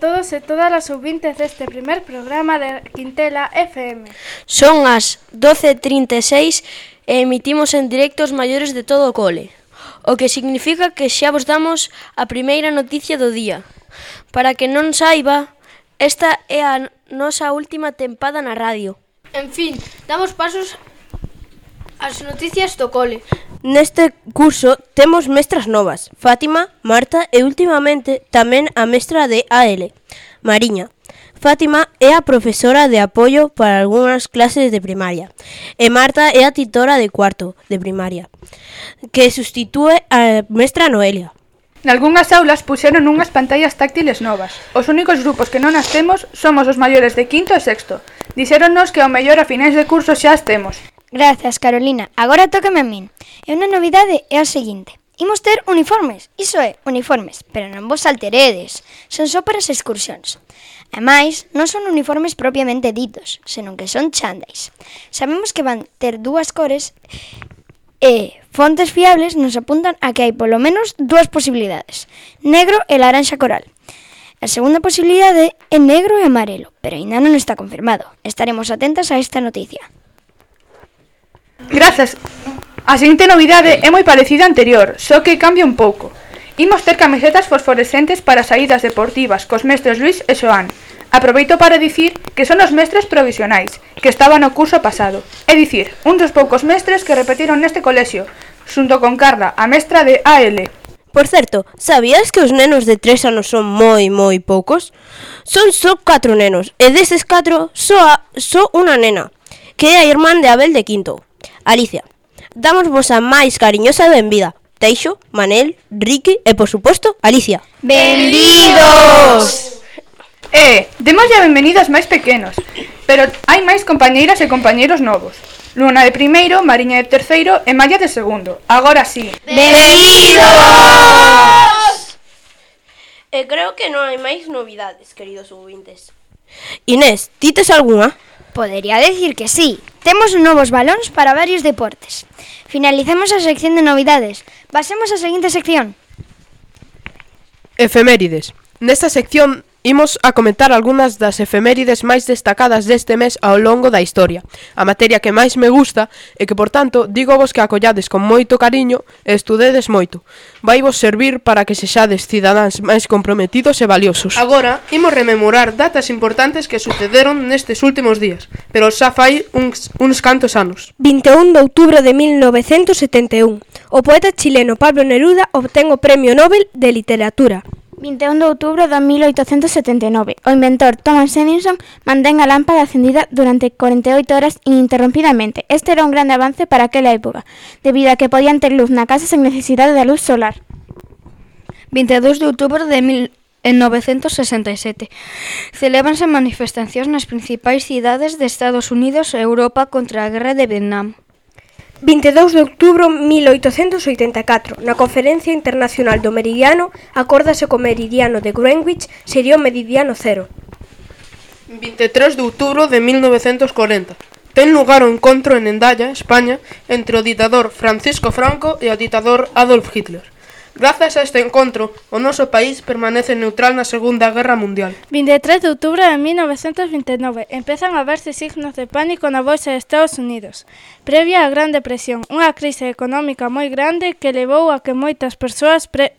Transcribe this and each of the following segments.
todos e todas as ouvintes deste primer programa de Quintela FM. Son as 12.36 e emitimos en directo os maiores de todo o cole, o que significa que xa vos damos a primeira noticia do día. Para que non saiba, esta é a nosa última tempada na radio. En fin, damos pasos ás noticias do cole. Neste curso temos mestras novas, Fátima, Marta e últimamente tamén a mestra de AL, Mariña. Fátima é a profesora de apoio para algunhas clases de primaria e Marta é a titora de cuarto de primaria que sustitúe a mestra Noelia. Nalgúnas aulas puxeron unhas pantallas táctiles novas. Os únicos grupos que non as temos somos os maiores de quinto e sexto. Dixéronnos que ao mellor a finais de curso xa as temos. Grazas, Carolina. Agora tócame a min. E unha novidade é a seguinte. Imos ter uniformes, iso é, uniformes, pero non vos alteredes, son só para as excursións. Ademais, non son uniformes propiamente ditos, senón que son chandais. Sabemos que van ter dúas cores e fontes fiables nos apuntan a que hai polo menos dúas posibilidades, negro e laranxa coral. A segunda posibilidade é negro e amarelo, pero aínda non está confirmado. Estaremos atentas a esta noticia. Grazas. A seguinte novidade é moi parecida á anterior, só que cambia un pouco. Imos ter camisetas fosforescentes para saídas deportivas cos mestres Luis e Xoán. Aproveito para dicir que son os mestres provisionais, que estaban no curso pasado. É dicir, un dos poucos mestres que repetiron neste colexio, xunto con Carla, a mestra de AL. Por certo, sabías que os nenos de 3 anos son moi moi poucos? Son só 4 nenos, e deses 4 só, a, só unha nena, que é a irmán de Abel de Quinto. Alicia. Damos vos a máis cariñosa benvida. Teixo, Manel, Ricky e, por suposto, Alicia. Benvidos! E, eh, demos a benvenidas máis pequenos, pero hai máis compañeiras e compañeiros novos. Luna de primeiro, Mariña de terceiro e Maya de segundo. Agora sí. Benvidos! E creo que non hai máis novidades, queridos ouvintes. Inés, ti tes algunha? Podería decir que sí, Temos novos balóns para varios deportes. Finalizamos a sección de novidades. Pasemos á seguinte sección. Efemérides. Nesta sección Imos a comentar algunhas das efemérides máis destacadas deste mes ao longo da historia. A materia que máis me gusta e que, por tanto, digo vos que acollades con moito cariño e estudedes moito. Vai vos servir para que sexades cidadáns máis comprometidos e valiosos. Agora, imos rememorar datas importantes que sucederon nestes últimos días, pero xa fai uns, uns cantos anos. 21 de outubro de 1971, o poeta chileno Pablo Neruda obtén o Premio Nobel de Literatura. 21 de outubro de 1879, o inventor Thomas Edison mantén a lámpara acendida durante 48 horas ininterrompidamente. Este era un grande avance para aquela época, debido a que podían ter luz na casa sen necesidade da luz solar. 22 de outubro de 1967. Celebranse manifestacións nas principais cidades de Estados Unidos e Europa contra a guerra de Vietnam. 22 de outubro 1884, na Conferencia Internacional do Meridiano, acórdase que o meridiano de Greenwich sería o meridiano cero. 23 de outubro de 1940, ten lugar o encontro en Endaya, España, entre o ditador Francisco Franco e o ditador Adolf Hitler. Grazas a este encontro, o noso país permanece neutral na Segunda Guerra Mundial. 23 de outubro de 1929, empezan a verse signos de pánico na Bolsa de Estados Unidos, previa á Gran Depresión, unha crise económica moi grande que levou a que moitas persoas pre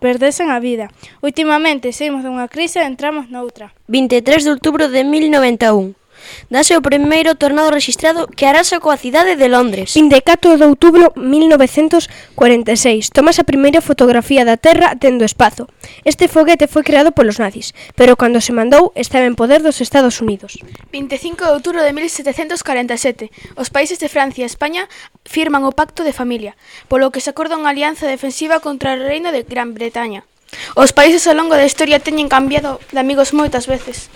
perdesen a vida. Últimamente, saímos dunha crise e entramos noutra. 23 de outubro de 1091. Dase o primeiro tornado registrado que arasa coa cidade de Londres. 24 de outubro 1946 tomas a primeira fotografía da Terra tendo espazo. Este foguete foi creado polos nazis, pero cando se mandou estaba en poder dos Estados Unidos. 25 de outubro de 1747 os países de Francia e España firman o Pacto de Familia, polo que se acorda unha alianza defensiva contra o Reino de Gran Bretaña. Os países ao longo da historia teñen cambiado de amigos moitas veces.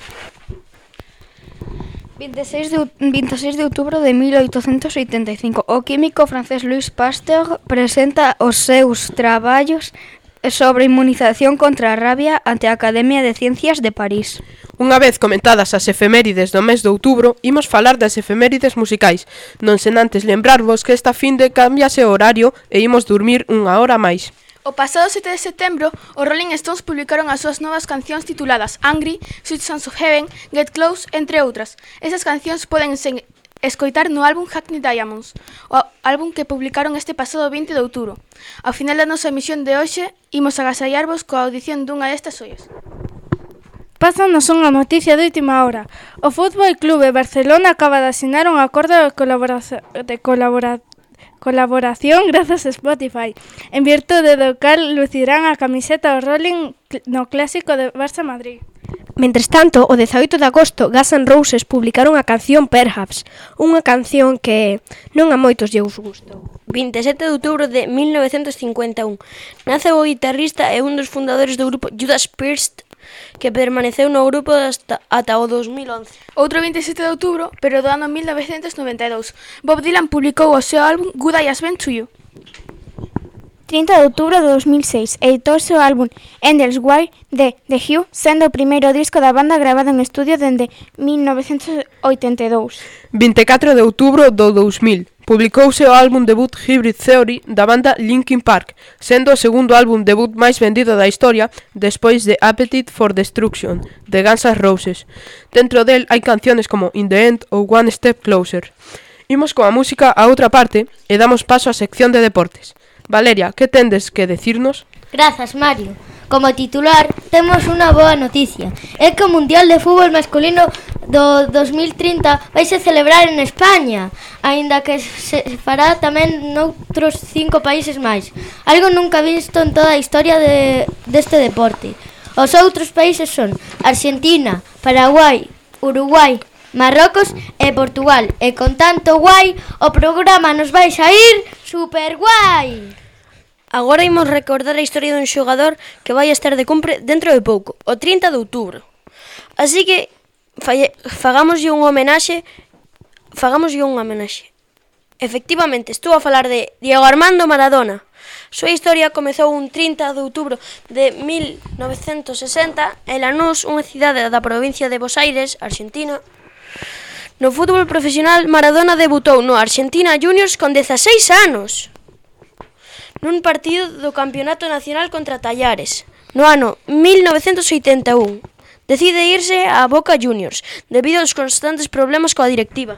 26 de, 26 de outubro de 1885, o químico francés Louis Pasteur presenta os seus traballos sobre inmunización contra a rabia ante a Academia de Ciencias de París. Unha vez comentadas as efemérides do mes de outubro, imos falar das efemérides musicais, non sen antes lembrarvos que esta fin de cambiase o horario e imos dormir unha hora máis. O pasado 7 de setembro, os Rolling Stones publicaron as súas novas cancións tituladas Angry, Sweet Sons of Heaven, Get Close, entre outras. Esas cancións poden escoitar no álbum Hackney Diamonds, o álbum que publicaron este pasado 20 de outubro. Ao final da nosa emisión de hoxe, imos agasallarvos coa audición dunha destas ollas. Pásanos unha noticia de última hora. O Fútbol Clube Barcelona acaba de asinar un acordo de, colaboración, de colaboración colaboración grazas a Spotify. En virtude do cal lucirán a camiseta o Rolling no clásico de Barça Madrid. Mentres tanto, o 18 de agosto, Gas N' Roses publicaron a canción Perhaps, unha canción que non a moitos lle gustou. 27 de outubro de 1951 nace o guitarrista e un dos fundadores do grupo Judas Priest que permaneceu no grupo hasta, ata o 2011. Outro 27 de outubro, pero do ano 1992, Bob Dylan publicou o seu álbum Good I Has Been To You. 30 de outubro de 2006, editouse o álbum Endless Wire de The Hugh, sendo o primeiro disco da banda grabado en estudio dende 1982. 24 de outubro do 2000, publicouse o álbum debut Hybrid Theory da banda Linkin Park, sendo o segundo álbum debut máis vendido da historia despois de Appetite for Destruction, de Guns N' Roses. Dentro del hai canciones como In the End ou One Step Closer. Imos coa música a outra parte e damos paso á sección de deportes. Valeria, que tendes que decirnos? Grazas, Mario. Como titular, temos unha boa noticia. É que o Mundial de Fútbol Masculino do 2030 vai se celebrar en España, aínda que se fará tamén noutros cinco países máis. Algo nunca visto en toda a historia de, deste deporte. Os outros países son Argentina, Paraguai, Uruguai, Marrocos e Portugal. E con tanto guai, o programa nos vai sair super guai. Agora imos recordar a historia dun xogador que vai estar de cumpre dentro de pouco, o 30 de outubro. Así que falle, fagámoslle unha homenaxe, fagámoslle unha homenaxe. Efectivamente, estou a falar de Diego Armando Maradona. Súa historia comezou un 30 de outubro de 1960 en Lanús, unha cidade da provincia de Buenos Aires, Argentina. No fútbol profesional, Maradona debutou no Argentina Juniors con 16 anos nun partido do Campeonato Nacional contra Tallares, no ano 1981. Decide irse a Boca Juniors debido aos constantes problemas coa directiva.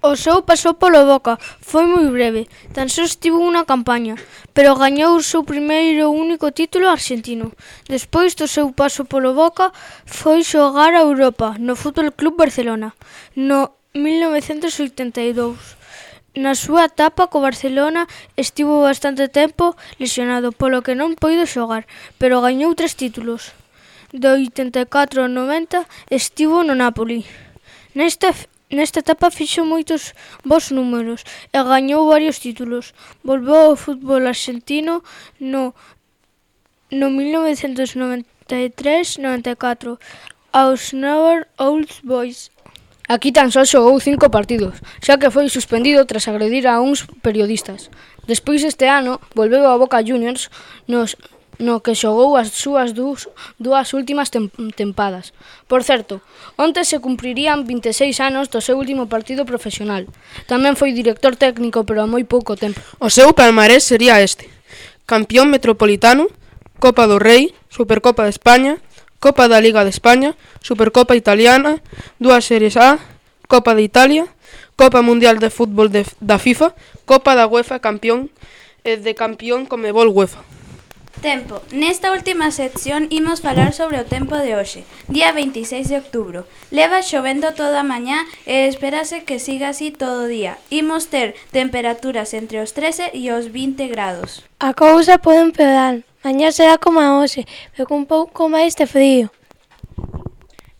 O seu pasou polo Boca foi moi breve, tan só estivo unha campaña, pero gañou o seu primeiro único título argentino. Despois do seu paso polo Boca foi xogar a Europa no Fútbol Club Barcelona no 1982. Na súa etapa co Barcelona estivo bastante tempo lesionado, polo que non poido xogar, pero gañou tres títulos do 84 ao 90 estivo no Napoli. Nesta Nesta etapa fixo moitos bons números e gañou varios títulos. Volveu ao fútbol argentino no no 1993-94 aos Never Old Boys. Aquí tan só xogou cinco partidos, xa que foi suspendido tras agredir a uns periodistas. Despois este ano volveu ao Boca Juniors nos no que xogou as súas dúas, dúas últimas tem, tempadas. Por certo, onte se cumprirían 26 anos do seu último partido profesional. Tamén foi director técnico, pero a moi pouco tempo. O seu palmarés sería este. Campeón metropolitano, Copa do Rei, Supercopa de España, Copa da Liga de España, Supercopa Italiana, dúas series A, Copa de Italia, Copa Mundial de Fútbol de, da FIFA, Copa da UEFA campeón e eh, de campeón Comebol UEFA. Tempo. Nesta última sección imos falar sobre o tempo de hoxe, día 26 de outubro. Leva chovendo toda a mañá e espérase que siga así todo o día. Imos ter temperaturas entre os 13 e os 20 grados. A cousa pode empeorar. Mañá será como a hoxe, pero con pouco máis de frío.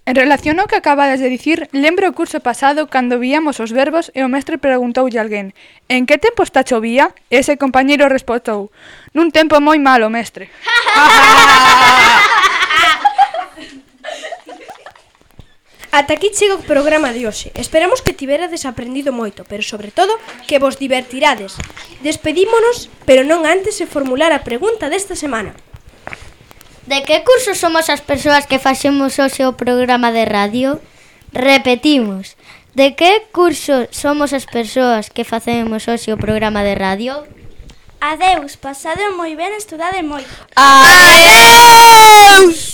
En relación ao que acabades de dicir, lembro o curso pasado cando víamos os verbos e o mestre preguntoulle a alguén «En que tempo está chovía?» E ese compañeiro respondeu «Nun tempo moi malo, mestre». Ata aquí chega o programa de hoxe. Esperamos que tiberades aprendido moito, pero sobre todo que vos divertirades. Despedímonos, pero non antes de formular a pregunta desta semana. De que curso somos as persoas que facemos hoxe o programa de radio? Repetimos, de que curso somos as persoas que facemos hoxe o programa de radio? Adeus, pasade moi ben, estudade moi. Adeus!